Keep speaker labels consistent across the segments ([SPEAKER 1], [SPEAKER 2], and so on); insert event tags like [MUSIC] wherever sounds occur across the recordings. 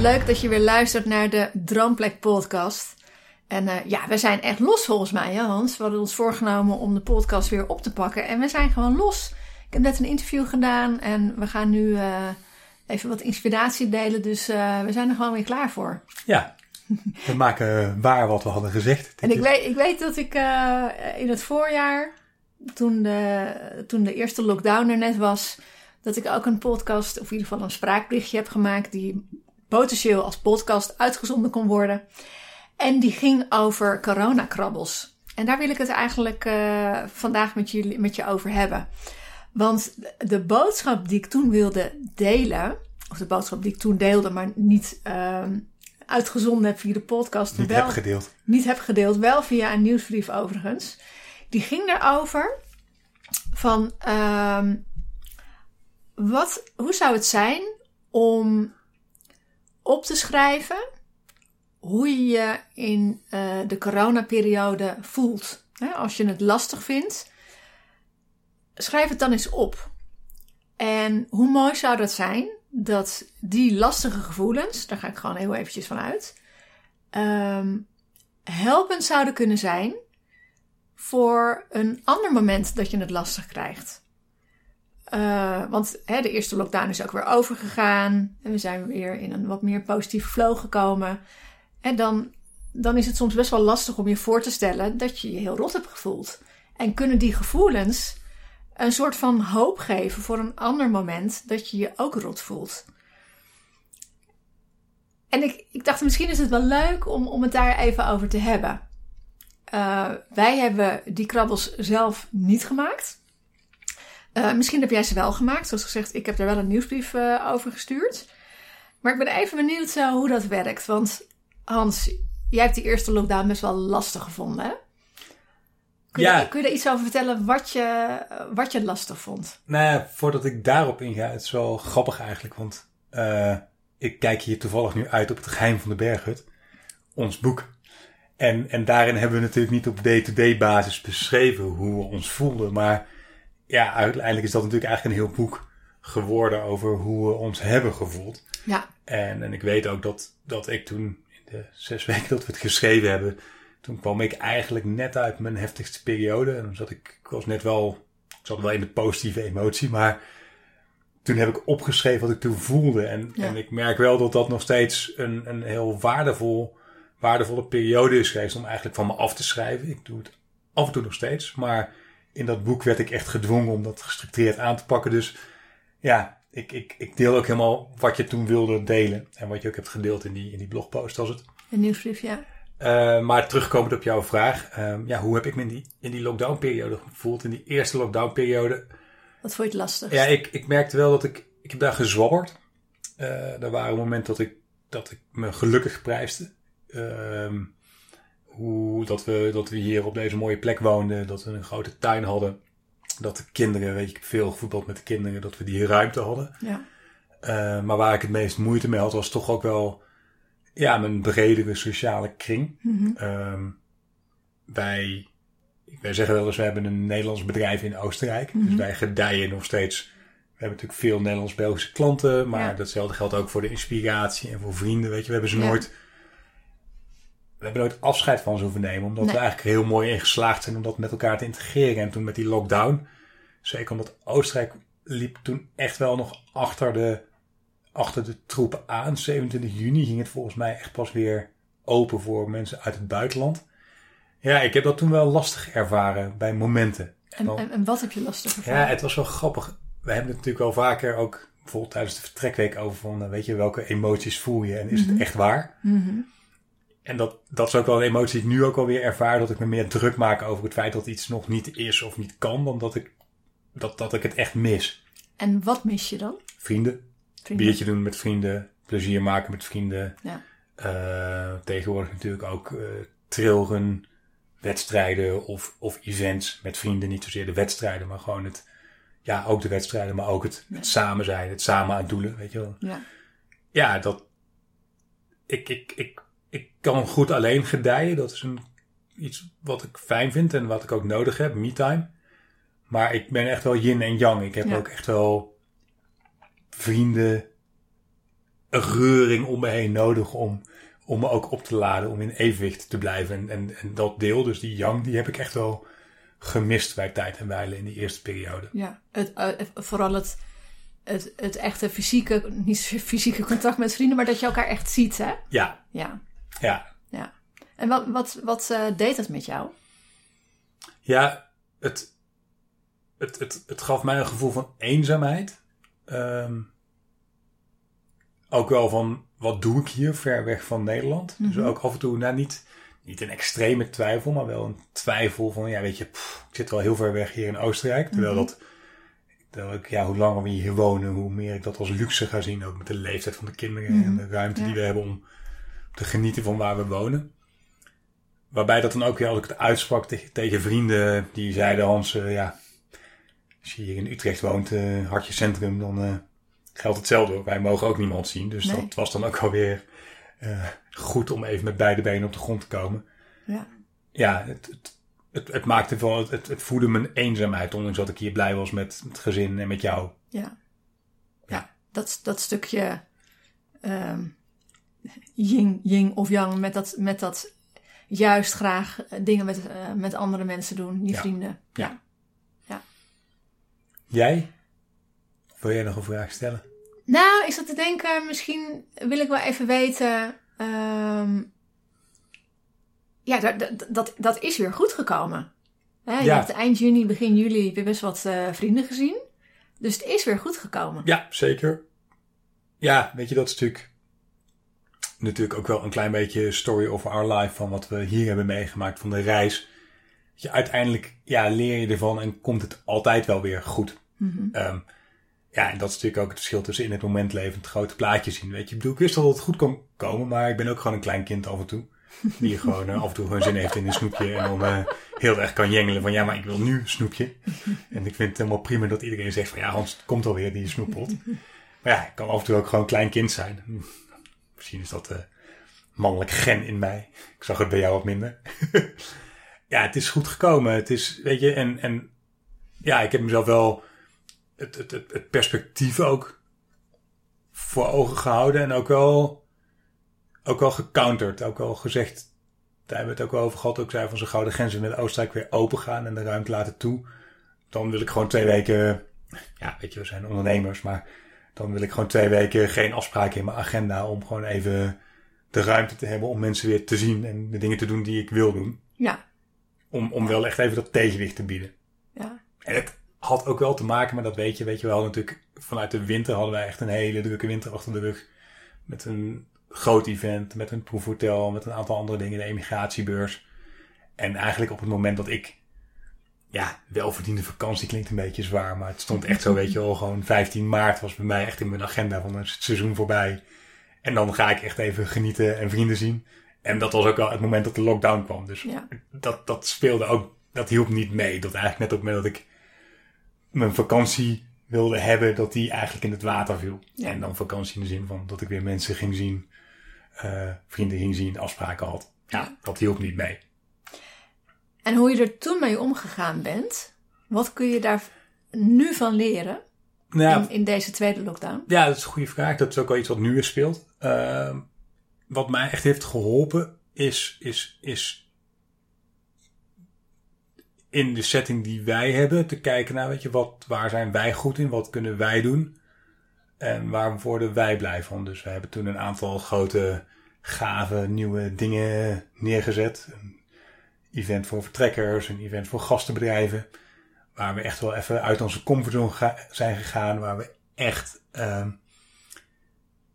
[SPEAKER 1] Leuk dat je weer luistert naar de Droomplek podcast. En eh, ja, we zijn echt los volgens mij, hè Hans? We hadden ons voorgenomen om de podcast weer op te pakken. En we zijn gewoon los. Ik heb net een interview gedaan en we gaan nu uh, even wat inspiratie delen. Dus uh, we zijn er gewoon weer klaar voor.
[SPEAKER 2] Ja, we maken waar wat we hadden gezegd.
[SPEAKER 1] En ik weet, ik weet dat ik in het voorjaar, toen de, toen de eerste lockdown er net was, dat ik ook een podcast, of in ieder geval een spraakberichtje heb gemaakt, die potentieel als podcast uitgezonden kon worden. En die ging over coronakrabbels. En daar wil ik het eigenlijk uh, vandaag met, jullie, met je over hebben. Want de boodschap die ik toen wilde delen, of de boodschap die ik toen deelde, maar niet uh, uitgezonden heb via de podcast.
[SPEAKER 2] Niet
[SPEAKER 1] wel,
[SPEAKER 2] heb gedeeld.
[SPEAKER 1] Niet heb gedeeld, wel via een nieuwsbrief overigens. Die ging erover van uh, wat, hoe zou het zijn om op te schrijven hoe je je in uh, de coronaperiode voelt. Als je het lastig vindt, schrijf het dan eens op. En hoe mooi zou dat zijn dat die lastige gevoelens, daar ga ik gewoon heel eventjes van uit, um, helpend zouden kunnen zijn voor een ander moment dat je het lastig krijgt. Uh, want hè, de eerste lockdown is ook weer overgegaan. En we zijn weer in een wat meer positieve flow gekomen. En dan, dan is het soms best wel lastig om je voor te stellen dat je je heel rot hebt gevoeld. En kunnen die gevoelens een soort van hoop geven voor een ander moment dat je je ook rot voelt. En ik, ik dacht, misschien is het wel leuk om, om het daar even over te hebben. Uh, wij hebben die krabbels zelf niet gemaakt. Uh, misschien heb jij ze wel gemaakt. Zoals gezegd, ik heb er wel een nieuwsbrief uh, over gestuurd. Maar ik ben even benieuwd uh, hoe dat werkt. Want Hans, jij hebt die eerste lockdown best wel lastig gevonden, hè? Kun je, kun je er iets over vertellen wat je, wat je lastig vond?
[SPEAKER 2] Nou ja, voordat ik daarop inga, het is wel grappig eigenlijk, want ik kijk hier toevallig nu uit op het geheim van de berghut, ons boek. En, en daarin hebben we natuurlijk niet op day-to-day basis beschreven hoe we ons voelden, maar ja, uiteindelijk is dat natuurlijk eigenlijk een heel boek geworden over hoe we ons hebben gevoeld.
[SPEAKER 1] Ja.
[SPEAKER 2] En, en ik weet ook dat, dat ik toen, in de zes [LAUGHS] weken dat we het geschreven hebben, toen kwam ik eigenlijk net uit mijn heftigste periode. En dan zat ik, ik was net wel, ik zat wel in de positieve emotie, maar toen heb ik opgeschreven wat ik toen voelde. En,
[SPEAKER 1] Ja.
[SPEAKER 2] en ik merk wel dat dat nog steeds een, een heel waardevol, waardevolle periode is geweest om eigenlijk van me af te schrijven. Ik doe het af en toe nog steeds, maar in dat boek werd ik echt gedwongen om dat gestructureerd aan te pakken. Dus ja, ik, ik, ik deel ook helemaal wat je toen wilde delen. En wat je ook hebt gedeeld in die, in die blogpost was het.
[SPEAKER 1] Een nieuwsbrief, ja.
[SPEAKER 2] Uh, maar terugkomend op jouw vraag. Uh, ja, hoe heb ik me in die, in die lockdown-periode gevoeld? In die eerste lockdown-periode.
[SPEAKER 1] Wat vond je het lastig?
[SPEAKER 2] Ja, ik, ik merkte wel dat ik... Ik heb daar gezwabberd. Uh, er waren momenten dat ik, dat ik me gelukkig prijsde. Ehm, hoe, dat, we, dat we hier op deze mooie plek woonden. Dat we een grote tuin hadden. Dat de kinderen, weet je, ik veel gevoetbald met de kinderen. Dat we die ruimte hadden.
[SPEAKER 1] Ja.
[SPEAKER 2] Uh, maar waar ik het meest moeite mee had, was toch ook wel ja, mijn bredere sociale kring.
[SPEAKER 1] Mm -hmm.
[SPEAKER 2] um, wij, wij zeggen wel eens, we hebben een Nederlands bedrijf in Oostenrijk. Mm -hmm. Dus wij gedijen nog steeds. We hebben natuurlijk veel Nederlands-Belgische klanten. Maar ja. datzelfde geldt ook voor de inspiratie en voor vrienden. Weet je, we hebben ze ja. nooit... We hebben nooit afscheid van ze hoeven nemen. Omdat nee. we eigenlijk heel mooi in geslaagd zijn om dat met elkaar te integreren. En toen met die lockdown, zeker omdat Oostenrijk liep toen echt wel nog achter de, achter de troepen aan. 27 juni ging het volgens mij echt pas weer open voor mensen uit het buitenland. Ja, ik heb dat toen wel lastig ervaren bij momenten.
[SPEAKER 1] En, dan, en, en wat heb je lastig ervaren?
[SPEAKER 2] Ja, het was wel grappig. We hebben het natuurlijk wel vaker ook bijvoorbeeld tijdens de vertrekweek over van, weet je, welke emoties voel je en is mm -hmm. het echt waar?
[SPEAKER 1] Mm -hmm.
[SPEAKER 2] En dat, dat is ook wel een emotie die ik nu ook alweer ervaar, dat ik me meer druk maak over het feit dat iets nog niet is of niet kan, dan dat ik, dat, dat ik het echt mis.
[SPEAKER 1] En wat mis je dan?
[SPEAKER 2] Vrienden. vrienden. Biertje doen met vrienden, plezier maken met vrienden.
[SPEAKER 1] Ja.
[SPEAKER 2] Uh, tegenwoordig natuurlijk ook uh, trailrun wedstrijden of, of events met vrienden. Niet zozeer de wedstrijden, maar gewoon het, ja, ook de wedstrijden, maar ook het, het samen zijn, het samen aan doelen, weet je wel.
[SPEAKER 1] Ja,
[SPEAKER 2] ja dat, ik, ik, ik, ik kan goed alleen gedijen. Dat is een, iets wat ik fijn vind en wat ik ook nodig heb, me-time. Maar ik ben echt wel yin en yang. Ik heb
[SPEAKER 1] Ja.
[SPEAKER 2] ook echt wel vrienden, een reuring om me heen nodig om, om me ook op te laden, om in evenwicht te blijven. En, en, en dat deel, dus die yang, die heb ik echt wel gemist bij tijd en wijle in die eerste periode.
[SPEAKER 1] ja. Het, eh, vooral het, het, het echte fysieke, niet fysieke contact met vrienden, maar dat je elkaar echt ziet, hè?
[SPEAKER 2] Ja,
[SPEAKER 1] Ja,
[SPEAKER 2] ja.
[SPEAKER 1] ja. En wat, wat, wat eh, deed dat met jou?
[SPEAKER 2] Ja, het, het, het, het gaf mij een gevoel van eenzaamheid. Ehm, ook wel van, wat doe ik hier ver weg van Nederland? Dus ook af en toe, nou niet, niet een extreme twijfel, maar wel een twijfel van, ja weet je, pff, ik zit wel heel ver weg hier in Oostenrijk. Terwijl dat, terwijl ik, ja, hoe langer we hier wonen, hoe meer ik dat als luxe ga zien. Ook met de leeftijd van de kinderen en de ruimte die we hebben om te genieten van waar we wonen. Waarbij dat dan ook weer, als ik het uitsprak tegen, tegen vrienden, die zeiden Hans, eh, ja, als je hier in Utrecht woont, eh hartje centrum, dan eh, geldt hetzelfde. Wij mogen ook niemand zien. Dus
[SPEAKER 1] Nee.
[SPEAKER 2] dat was dan ook alweer goed om even met beide benen op de grond te komen.
[SPEAKER 1] Ja,
[SPEAKER 2] Ja, het, het, het, het maakte wel, het, het, voedde mijn eenzaamheid, ondanks dat ik hier blij was met het gezin en met jou.
[SPEAKER 1] ja. Ja, dat, dat stukje ehm yin, yin of yang, met dat, met dat juist graag eh, dingen met, eh, met andere mensen doen, je
[SPEAKER 2] Ja.
[SPEAKER 1] vrienden.
[SPEAKER 2] Ja. Jij? Of wil jij nog een vraag stellen?
[SPEAKER 1] Nou, ik zat te denken, misschien wil ik wel even weten. ehm, ja, dat, dat, dat, is weer goed gekomen. Hè, je
[SPEAKER 2] Ja.
[SPEAKER 1] hebt eind juni, begin juli weer best wat eh, vrienden gezien. Dus het is weer goed gekomen.
[SPEAKER 2] Ja, zeker. Ja, weet je, dat is natuurlijk, natuurlijk ook wel een klein beetje story of our life van wat we hier hebben meegemaakt van de reis. Je, uiteindelijk ja, leer je ervan en komt het altijd wel weer goed.
[SPEAKER 1] Mhm.
[SPEAKER 2] Ehm, ja, en dat is natuurlijk ook het verschil tussen in het moment leven en het grote plaatje zien. Weet je, ik bedoel, ik wist al dat het goed kon komen, maar ik ben ook gewoon een klein kind af en toe. Die gewoon eh, af en toe gewoon zin heeft in een snoepje en dan eh, heel erg kan jengelen van ja, maar ik wil nu een snoepje. En ik vind het helemaal prima dat iedereen zegt van ja, Hans, het komt alweer die snoeppot. Maar ja, ik kan af en toe ook gewoon een klein kind zijn. Misschien is dat de mannelijk gen in mij. Ik zag het bij jou wat minder. [LAUGHS] ja, het is goed gekomen. Het is, weet je, en, en ja, ik heb mezelf wel het, het, het, perspectief ook voor ogen gehouden. En ook wel, ook wel gecounterd. Ook wel gezegd, daar hebben we het ook over gehad. Ook zei van gauw de grenzen met Oostenrijk weer open gaan en de ruimte laten toe. Dan wil ik gewoon twee weken, ja, weet je, we zijn ondernemers, maar dan wil ik gewoon twee weken geen afspraken in mijn agenda om gewoon even de ruimte te hebben om mensen weer te zien en de dingen te doen die ik wil doen.
[SPEAKER 1] Ja,
[SPEAKER 2] Om, om wel echt even dat tegenwicht te bieden.
[SPEAKER 1] ja,
[SPEAKER 2] En het had ook wel te maken, maar dat weet je, weet je wel, natuurlijk vanuit de winter hadden wij echt een hele drukke winter achter de rug. Met een groot event, met een proefhotel, met een aantal andere dingen, de emigratiebeurs. En eigenlijk op het moment dat ik, ja, welverdiende vakantie klinkt een beetje zwaar, maar het stond echt zo, weet je wel, gewoon 15 maart was bij mij echt in mijn agenda van het seizoen voorbij. En dan ga ik echt even genieten en vrienden zien. En dat was ook wel het moment dat de lockdown kwam. Dus
[SPEAKER 1] ja,
[SPEAKER 2] dat, dat speelde ook, dat hielp niet mee. Dat eigenlijk net op het moment dat ik mijn vakantie wilde hebben, dat die eigenlijk in het water viel.
[SPEAKER 1] Ja.
[SPEAKER 2] En dan vakantie in de zin van dat ik weer mensen ging zien, eh, vrienden ging zien, afspraken had. Ja, dat hielp niet mee.
[SPEAKER 1] En hoe je er toen mee omgegaan bent, wat kun je daar nu van leren
[SPEAKER 2] Nou,
[SPEAKER 1] in, in deze tweede lockdown?
[SPEAKER 2] Ja, dat is een goede vraag. Dat is ook wel iets wat nu weer speelt. Ehm, wat mij echt heeft geholpen is, is, is in de setting die wij hebben te kijken naar, weet je, wat, waar zijn wij goed in? Wat kunnen wij doen? En waar worden wij blij van? Dus we hebben toen een aantal grote, gave, nieuwe dingen neergezet. Event voor vertrekkers, een event voor gastenbedrijven. Waar we echt wel even uit onze comfortzone zijn gegaan. Waar we echt, ehm,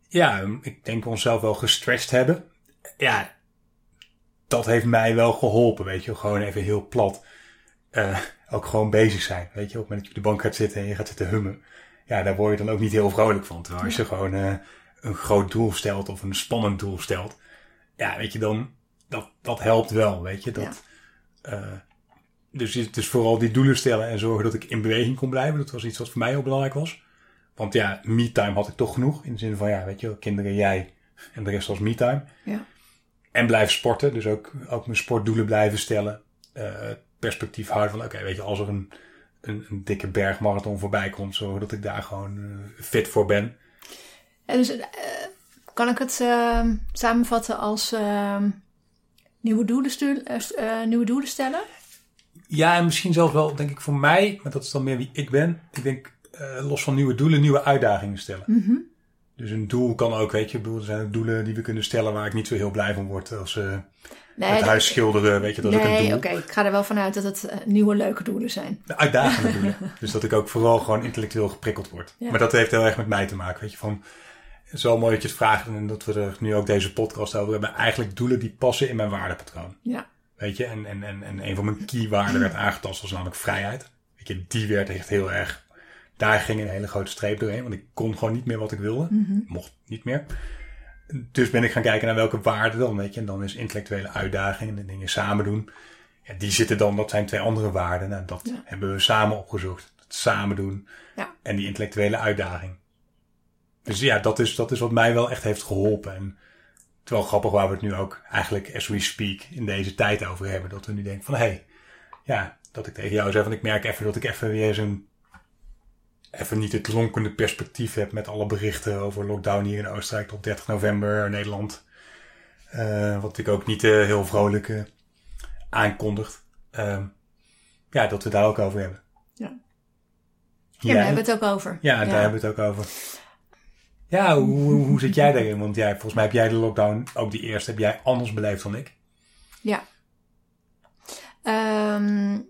[SPEAKER 2] ja, ik denk onszelf wel gestretched hebben. Ja, dat heeft mij wel geholpen, weet je. Gewoon even heel plat. eh, ook gewoon bezig zijn, weet je. Op het moment dat je op de bank gaat zitten en je gaat zitten hummen. Ja, daar word je dan ook niet heel vrolijk van. Terwijl als je gewoon eh, een groot doel stelt of een spannend doel stelt. Ja, weet je, dan, dat, dat helpt wel, weet je. Dat, dus het is vooral die doelen stellen en zorgen dat ik in beweging kon blijven. Dat was iets wat voor mij heel belangrijk was. Want ja, me-time had ik toch genoeg. In de zin van, ja, weet je, kinderen, jij en de rest was me-time.
[SPEAKER 1] Ja.
[SPEAKER 2] En blijf sporten. Dus ook, ook mijn sportdoelen blijven stellen. Uh, perspectief houden van, oké, weet je, als er een, een, een, dikke bergmarathon voorbij komt, zorgen dat ik daar gewoon uh, fit voor ben.
[SPEAKER 1] En dus uh, kan ik het ehm, samenvatten als ehm, nieuwe, doelen stuur, nieuwe doelen stellen?
[SPEAKER 2] Ja, en misschien zelfs wel, denk ik, voor mij, maar dat is dan meer wie ik ben. Ik denk, los van nieuwe doelen, nieuwe uitdagingen stellen.
[SPEAKER 1] Mm -hmm.
[SPEAKER 2] Dus een doel kan ook, weet je, er zijn ook doelen die we kunnen stellen waar ik niet zo heel blij van word. Als uh, nee, het huis schilderen, weet je, dat
[SPEAKER 1] nee,
[SPEAKER 2] ik een doel.
[SPEAKER 1] Nee, oké, ik ga er wel vanuit dat het uh, nieuwe leuke doelen zijn.
[SPEAKER 2] De uitdagende [LAUGHS] doelen. dus dat ik ook vooral gewoon intellectueel geprikkeld word. Ja. Maar dat heeft heel erg met mij te maken, weet je, van... Het is wel mooi dat je het vraagt en dat we er nu ook deze podcast over hebben. Eigenlijk doelen die passen in mijn waardepatroon.
[SPEAKER 1] Ja.
[SPEAKER 2] Weet je, en, en, en, en een van mijn keywaarden werd aangetast, was namelijk vrijheid. Weet je, die werd echt heel erg daar ging een hele grote streep doorheen, want ik kon gewoon niet meer wat ik wilde.
[SPEAKER 1] Mm -hmm.
[SPEAKER 2] Mocht niet meer. Dus ben ik gaan kijken naar welke waarden dan, weet je. En dan is intellectuele uitdagingen en dingen samen doen. Ja, die zitten dan, dat zijn twee andere waarden. Nou, dat ja. hebben we samen opgezocht. Het samen doen.
[SPEAKER 1] Ja.
[SPEAKER 2] En die intellectuele uitdaging. Dus ja, dat is, dat is wat mij wel echt heeft geholpen. En het is wel grappig waar we het nu ook eigenlijk, as we speak, in deze tijd over hebben. Dat we nu denken van, hé, hey, ja, dat ik tegen jou zeg van, ik merk even dat ik even weer zo'n even niet het lonkende perspectief heb met alle berichten over lockdown hier in Oostenrijk tot 30 november Nederland. Uh, wat ik ook niet uh, heel vrolijk uh, aankondigt. ja, dat we daar ook over hebben.
[SPEAKER 1] Ja. Ja, daar hebben we het ook over.
[SPEAKER 2] Ja, daar hebben we het ook over. Ja, hoe, hoe, zit jij daarin? Want jij, volgens mij heb jij de lockdown, ook die eerste, heb jij anders beleefd dan ik.
[SPEAKER 1] Ja. Um,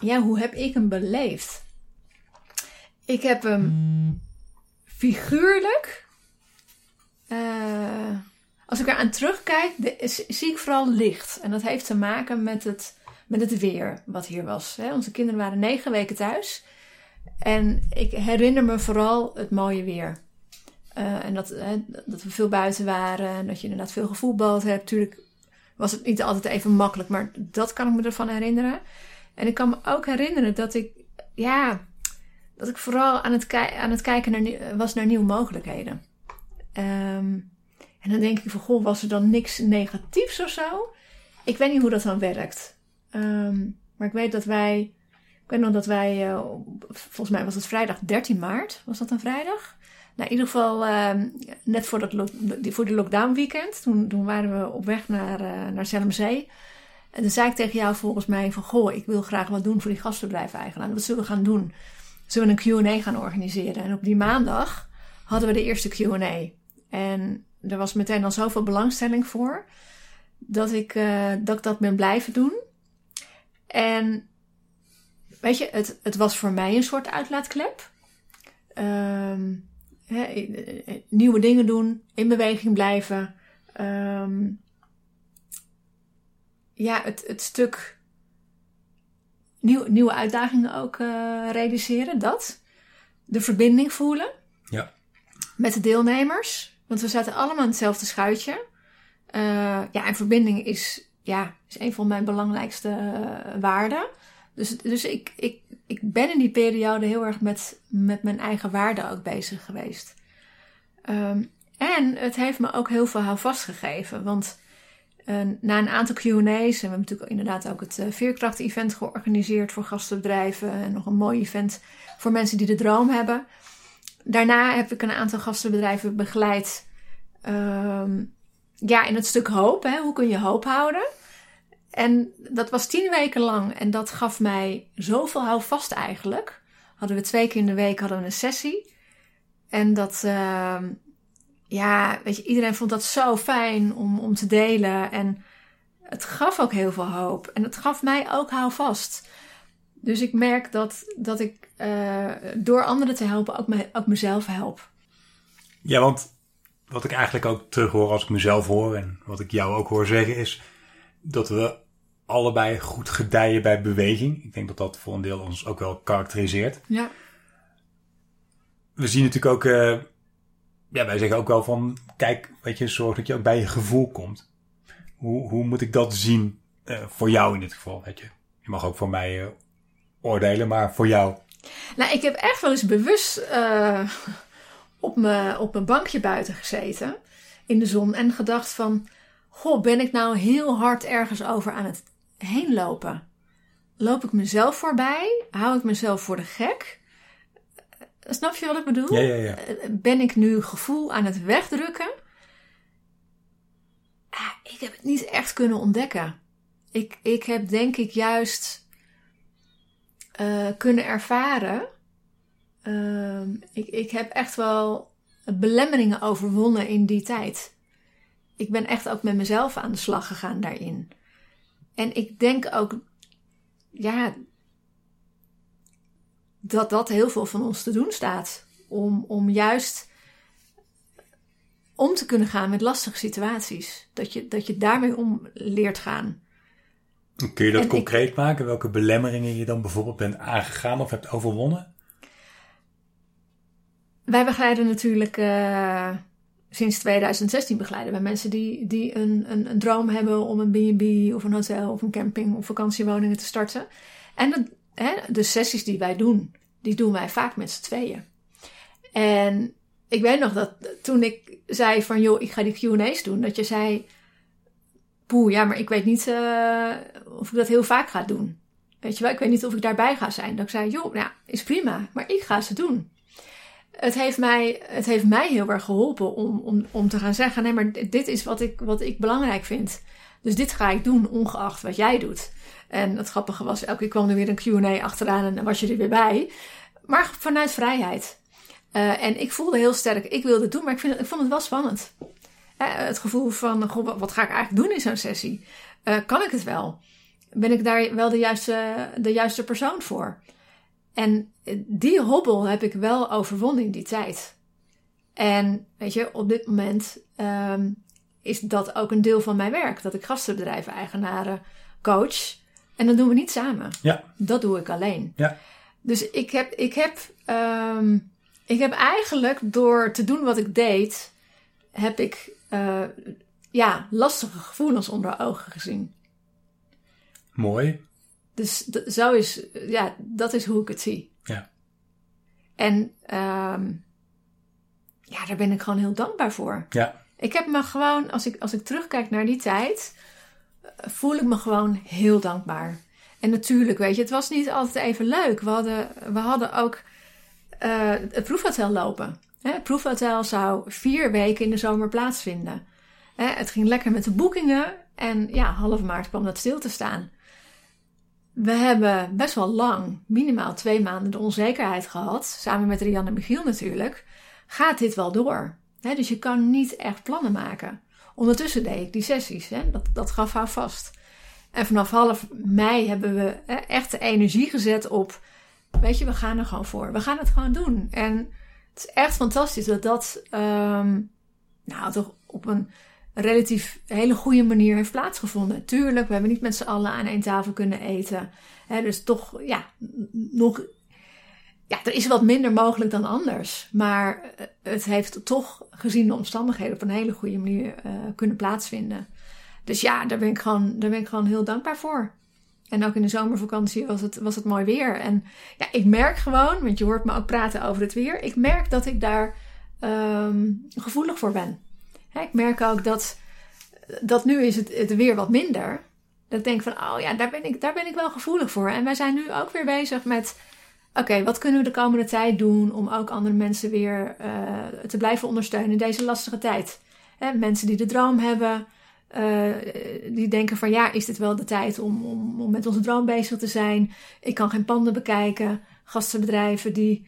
[SPEAKER 1] ja, hoe heb ik hem beleefd? Ik heb hem figuurlijk. Uh, als ik eraan terugkijk, zie ik vooral licht. En dat heeft te maken met het, met het weer wat hier was. Hè. Onze kinderen waren negen weken thuis. En ik herinner me vooral het mooie weer. Uh, en dat, hè, dat we veel buiten waren. En dat je inderdaad veel gevoetbald hebt. Tuurlijk was het niet altijd even makkelijk. Maar dat kan ik me ervan herinneren. En ik kan me ook herinneren dat ik... Ja, dat ik vooral aan het, aan het kijken naar, was naar nieuwe mogelijkheden. Um, en dan denk ik van, goh, was er dan niks negatiefs of zo? Ik weet niet hoe dat dan werkt. Um, maar ik weet dat wij, ik weet nog dat wij, uh, volgens mij was het vrijdag 13 maart, was dat een vrijdag? Nou, in ieder geval uh, net voor, dat voor de lockdown weekend, toen, waren we op weg naar, uh, naar Zelmzee. En toen zei ik tegen jou volgens mij van, goh, ik wil graag wat doen voor die gastverblijf-eigenaar. Wat zullen we gaan doen? Zullen we een Q&A gaan organiseren? En op die maandag hadden we de eerste Q&A. En er was meteen al zoveel belangstelling voor, dat ik, uh, dat, ik dat ben blijven doen. En weet je, het, het was voor mij een soort uitlaatklep. Um, he, nieuwe dingen doen, in beweging blijven. Um, ja, het, het stuk nieuw, nieuwe uitdagingen ook uh, realiseren. Dat. De verbinding voelen.
[SPEAKER 2] Ja.
[SPEAKER 1] Met de deelnemers. Want we zaten allemaal in hetzelfde schuitje. Uh, ja, en verbinding is, ja, is een van mijn belangrijkste uh, waarden. Dus, dus ik, ik, ik ben in die periode heel erg met, met mijn eigen waarden ook bezig geweest. Um, en het heeft me ook heel veel houvast gegeven. Want uh, na een aantal QA's, en we hebben natuurlijk inderdaad ook het uh, Veerkracht-event georganiseerd voor gastenbedrijven. En nog een mooi event voor mensen die de droom hebben. Daarna heb ik een aantal gastenbedrijven begeleid. Um, ja, in het stuk hoop. Hè? Hoe kun je hoop houden? En dat was tien weken lang. En dat gaf mij zoveel houvast eigenlijk. Hadden we twee keer in de week hadden we een sessie. En dat, uh, ja, weet je, iedereen vond dat zo fijn om, om te delen. En het gaf ook heel veel hoop. En het gaf mij ook houvast. Dus ik merk dat, dat ik uh, door anderen te helpen ook, me, ook mezelf help.
[SPEAKER 2] Ja, want wat ik eigenlijk ook terug hoor als ik mezelf hoor en wat ik jou ook hoor zeggen is dat we allebei goed gedijen bij beweging. Ik denk dat dat voor een deel ons ook wel karakteriseert.
[SPEAKER 1] Ja.
[SPEAKER 2] We zien natuurlijk ook uh, ja, wij zeggen ook wel van, kijk, weet je, zorg dat je ook bij je gevoel komt. Hoe, hoe moet ik dat zien uh, voor jou in dit geval, weet je? Je mag ook voor mij uh, oordelen, maar voor jou.
[SPEAKER 1] Nou, ik heb echt wel eens bewust op, me, op mijn bankje buiten gezeten in de zon en gedacht van, goh, ben ik nou heel hard ergens over aan het heen lopen? Loop ik mezelf voorbij? Hou ik mezelf voor de gek? Snap je wat ik bedoel?
[SPEAKER 2] Ja, ja, ja.
[SPEAKER 1] Ben ik nu gevoel aan het wegdrukken? Ah, ik heb het niet echt kunnen ontdekken. Ik, ik heb denk ik juist uh, kunnen ervaren. Uh, ik, ik heb echt wel belemmeringen overwonnen in die tijd. Ik ben echt ook met mezelf aan de slag gegaan daarin. En ik denk ook, ja, dat dat heel veel van ons te doen staat. Om, om juist om te kunnen gaan met lastige situaties. Dat je, dat je daarmee om leert gaan.
[SPEAKER 2] Kun je dat concreet maken? Welke belemmeringen je dan bijvoorbeeld bent aangegaan of hebt overwonnen?
[SPEAKER 1] Wij begeleiden natuurlijk uh, sinds 2016 begeleiden wij mensen die, die een, een, een droom hebben om een B&B of een hotel of een camping of vakantiewoningen te starten. En de, hè, de sessies die wij doen, die doen wij vaak met z'n tweeën. En ik weet nog dat toen ik zei van joh, ik ga die Q&A's doen, dat je zei, poeh, ja, maar ik weet niet uh, of ik dat heel vaak ga doen. Weet je wel, ik weet niet of ik daarbij ga zijn. Dat ik zei, joh, ja, is prima, maar ik ga ze doen. Het heeft mij, het heeft mij heel erg geholpen om, om, om te gaan zeggen, nee, maar dit is wat ik, wat ik belangrijk vind. Dus dit ga ik doen, ongeacht wat jij doet. En het grappige was, elke keer kwam er weer een Q&A achteraan en dan was je er weer bij. Maar vanuit vrijheid. Uh, en ik voelde heel sterk, ik wilde het doen, maar ik, vind, ik vond het wel spannend. Uh, het gevoel van, goh, wat ga ik eigenlijk doen in zo'n sessie? Uh, kan ik het wel? Ben ik daar wel de juiste, de juiste persoon voor? En die hobbel heb ik wel overwonnen in die tijd. En weet je, op dit moment um, is dat ook een deel van mijn werk. Dat ik gastenbedrijven, eigenaren coach. En dat doen we niet samen.
[SPEAKER 2] Ja.
[SPEAKER 1] Dat doe ik alleen.
[SPEAKER 2] Ja.
[SPEAKER 1] Dus ik heb, ik heb, um, ik heb eigenlijk door te doen wat ik deed, heb ik uh, ja, lastige gevoelens onder ogen gezien.
[SPEAKER 2] Mooi.
[SPEAKER 1] Dus zo is, ja, dat is hoe ik het zie.
[SPEAKER 2] Ja.
[SPEAKER 1] En um, ja, daar ben ik gewoon heel dankbaar voor.
[SPEAKER 2] Ja.
[SPEAKER 1] Ik heb me gewoon, als ik, als ik terugkijk naar die tijd, voel ik me gewoon heel dankbaar. En natuurlijk, weet je, het was niet altijd even leuk. We hadden, we hadden ook uh, het proefhotel lopen. Het proefhotel zou vier weken in de zomer plaatsvinden. Het ging lekker met de boekingen en ja, half maart kwam dat stil te staan. We hebben best wel lang, minimaal twee maanden, de onzekerheid gehad, samen met Rianne Michiel natuurlijk. Gaat dit wel door? dus je kan niet echt plannen maken. Ondertussen deed ik die sessies, dat, dat gaf haar vast. En vanaf half mei hebben we echt de energie gezet op, weet je, we gaan er gewoon voor. We gaan het gewoon doen. En het is echt fantastisch dat dat, um, nou, toch op een relatief hele goede manier heeft plaatsgevonden. Tuurlijk, we hebben niet met z'n allen aan één tafel kunnen eten. Dus toch, ja, nog. Ja, er is wat minder mogelijk dan anders. Maar eh, het heeft toch, gezien de omstandigheden, op een hele goede manier uh, kunnen plaatsvinden. Dus ja, daar ben, ik gewoon, daar ben ik gewoon heel dankbaar voor. En ook in de zomervakantie was het, was het mooi weer. En ja, ik merk gewoon, want je hoort me ook praten over het weer. Ik merk dat ik daar um, gevoelig voor ben. Ik merk ook dat, dat nu is het, weer wat minder. Dat ik denk van, oh ja, daar ben, ik, daar ben ik wel gevoelig voor. En wij zijn nu ook weer bezig met, oké, wat kunnen we de komende tijd doen om ook andere mensen weer uh, te blijven ondersteunen in deze lastige tijd. Hè, mensen die de droom hebben, uh, die denken van ja, is dit wel de tijd om, om, om met onze droom bezig te zijn? Ik kan geen panden bekijken. Gastenbedrijven die,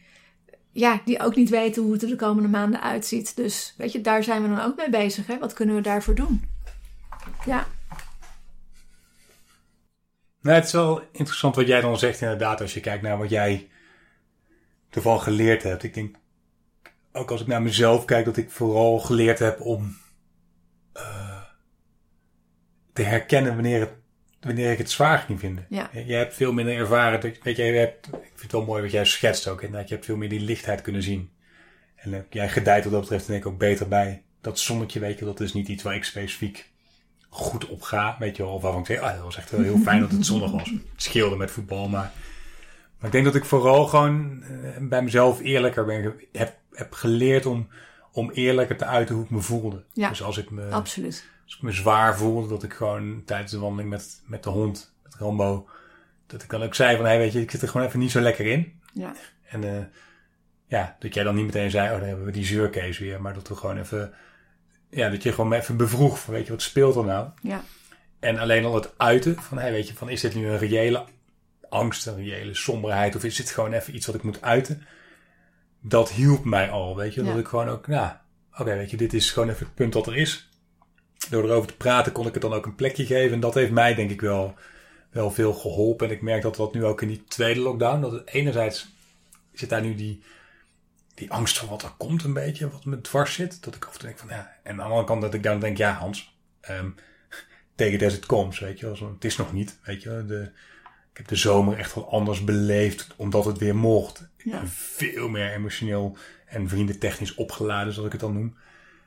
[SPEAKER 1] ja, die ook niet weten hoe het er de komende maanden uitziet. Dus weet je, daar zijn we dan ook mee bezig. Hè? Wat kunnen we daarvoor doen? Ja.
[SPEAKER 2] Nou, het is wel interessant wat jij dan zegt inderdaad als je kijkt naar wat jij ervan geleerd hebt. Ik denk, ook als ik naar mezelf kijk, dat ik vooral geleerd heb om uh, te herkennen wanneer, het, wanneer ik het zwaar ging vinden.
[SPEAKER 1] Ja.
[SPEAKER 2] Je hebt veel minder ervaren. Weet je, je hebt, ik vind het wel mooi wat jij schetst ook. Inderdaad, je hebt veel meer die lichtheid kunnen zien. En uh, jij gedijt wat dat betreft denk ik ook beter bij. Dat zonnetje, weet je, dat is niet iets waar ik specifiek goed op ga. Weet je wel, of waarvan ik zeg, ah, dat was echt wel heel fijn dat het zonnig was. Het scheelde met voetbal, maar... Maar ik denk dat ik vooral gewoon uh, bij mezelf eerlijker ben, heb, heb geleerd om, om eerlijker te uiten hoe ik me voelde.
[SPEAKER 1] Ja,
[SPEAKER 2] dus als ik me,
[SPEAKER 1] absoluut.
[SPEAKER 2] Als ik me zwaar voelde, dat ik gewoon tijdens de wandeling met, met de hond, met Rambo, dat ik dan ook zei van, hé, hey, weet je, ik zit er gewoon even niet zo lekker in.
[SPEAKER 1] Ja.
[SPEAKER 2] En uh, ja, dat jij dan niet meteen zei, oh, dan hebben we die zeurkees weer. Maar dat we gewoon even, ja, dat je gewoon even bevroeg van, weet je, wat speelt er nou?
[SPEAKER 1] Ja.
[SPEAKER 2] En alleen al het uiten van, hé, hey, weet je, van, is dit nu een reële angst, een reële somberheid, of is dit gewoon even iets wat ik moet uiten? Dat hielp mij al, weet je,
[SPEAKER 1] Ja.
[SPEAKER 2] dat ik gewoon ook, nou, oké, weet je, dit is gewoon even het punt dat er is. Door erover te praten kon ik het dan ook een plekje geven. En dat heeft mij denk ik wel, wel veel geholpen. En ik merk dat dat nu ook in die tweede lockdown. Dat het enerzijds zit daar nu die, die angst voor wat er komt een beetje. Wat me dwars zit. Dat ik af en toe denk van ja. En aan de andere kant dat ik dan denk ja Hans. tegen des het comes weet je wel. Het is nog niet weet je. De, ik heb de zomer echt wel anders beleefd. Omdat het weer mocht.
[SPEAKER 1] Ja.
[SPEAKER 2] veel meer emotioneel en vriendentechnisch opgeladen zoals ik het dan noem.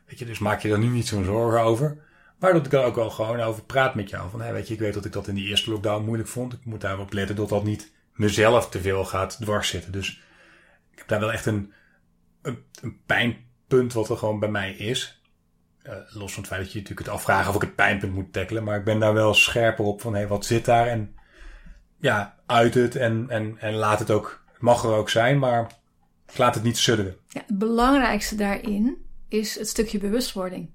[SPEAKER 2] Weet je, dus maak je er nu niet zo'n zorgen over. Maar dat ik er ook wel gewoon over praat met jou. Van, hé, weet je, ik weet dat ik dat in die eerste lockdown moeilijk vond. Ik moet daarop letten dat dat niet mezelf te veel gaat dwars zitten. Dus ik heb daar wel echt een, een, een pijnpunt wat er gewoon bij mij is. Eh, los van het feit dat je natuurlijk het afvragen of ik het pijnpunt moet tackelen. Maar ik ben daar wel scherper op van, hé, wat zit daar? En ja, uit het en, en, en laat het ook, mag er ook zijn, maar laat het niet sudderen.
[SPEAKER 1] Ja, het belangrijkste daarin is het stukje bewustwording.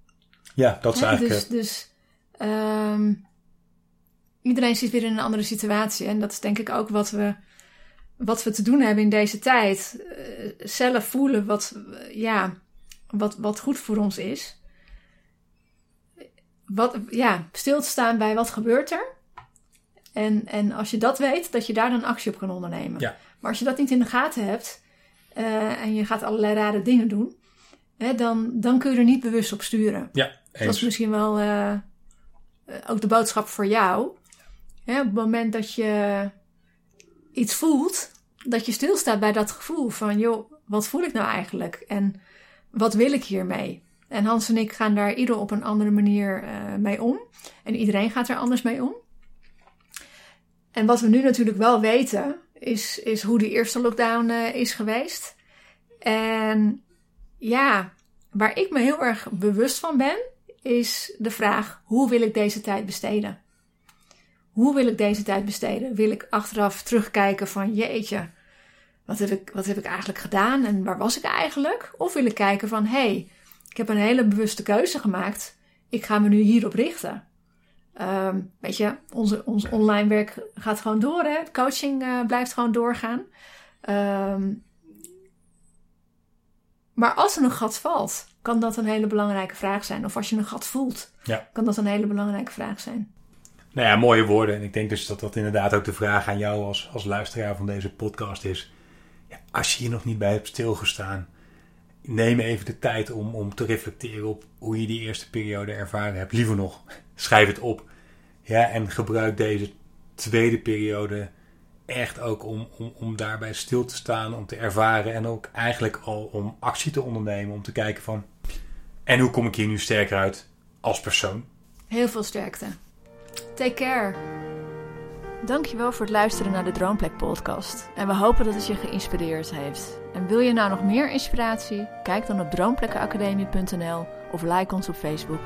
[SPEAKER 2] Ja, dat is eigenlijk...
[SPEAKER 1] dus dus ehm, iedereen zit weer in een andere situatie. En dat is denk ik ook wat we, wat we te doen hebben in deze tijd. Eh, zelf voelen wat, eh, ja, wat, wat goed voor ons is. Wat, ja, stil te staan bij wat gebeurt er. En, en als je dat weet, dat je daar dan actie op kan ondernemen.
[SPEAKER 2] Ja.
[SPEAKER 1] Maar als je dat niet in de gaten hebt eh, en je gaat allerlei rare dingen doen, hè, dan, dan kun je er niet bewust op sturen.
[SPEAKER 2] ja,
[SPEAKER 1] Dat is misschien wel eh, eh, ook de boodschap voor jou. Hè, op het moment dat je iets voelt, dat je stilstaat bij dat gevoel van, joh, wat voel ik nou eigenlijk? En wat wil ik hiermee? En Hans en ik gaan daar ieder op een andere manier eh, mee om. En iedereen gaat er anders mee om. En wat we nu natuurlijk wel weten, is, is hoe die eerste lockdown is geweest. En ja, waar ik me heel erg bewust van ben, is de vraag: hoe wil ik deze tijd besteden? Hoe wil ik deze tijd besteden? Wil ik achteraf terugkijken van jeetje, wat heb ik, wat heb ik eigenlijk gedaan en waar was ik eigenlijk? Of wil ik kijken van hé, hey, ik heb een hele bewuste keuze gemaakt. Ik ga me nu hierop richten. Ehm, weet je, onze, ons online werk gaat gewoon door. Hè? Het coaching eh, blijft gewoon doorgaan. Ehm, maar als er een gat valt, kan dat een hele belangrijke vraag zijn. Of als je een gat voelt,
[SPEAKER 2] Ja.
[SPEAKER 1] kan dat een hele belangrijke vraag zijn.
[SPEAKER 2] Nou ja, mooie woorden. En ik denk dus dat dat inderdaad ook de vraag aan jou als, als luisteraar van deze podcast is. Ja, als je hier nog niet bij hebt stilgestaan, neem even de tijd om, om te reflecteren op hoe je die eerste periode ervaren hebt. Liever nog, [LAUGHS] schrijf het op. Ja, en gebruik deze tweede periode echt ook om, om, om daarbij stil te staan, om te ervaren en ook eigenlijk al om actie te ondernemen. Om te kijken van, en hoe kom ik hier nu sterker uit als persoon?
[SPEAKER 1] Heel veel sterkte. Take care. Dankjewel voor het luisteren naar de Droomplek podcast. En we hopen dat het je geïnspireerd heeft. En wil je nou nog meer inspiratie? Kijk dan op droomplekkenacademie.nl of like ons op Facebook.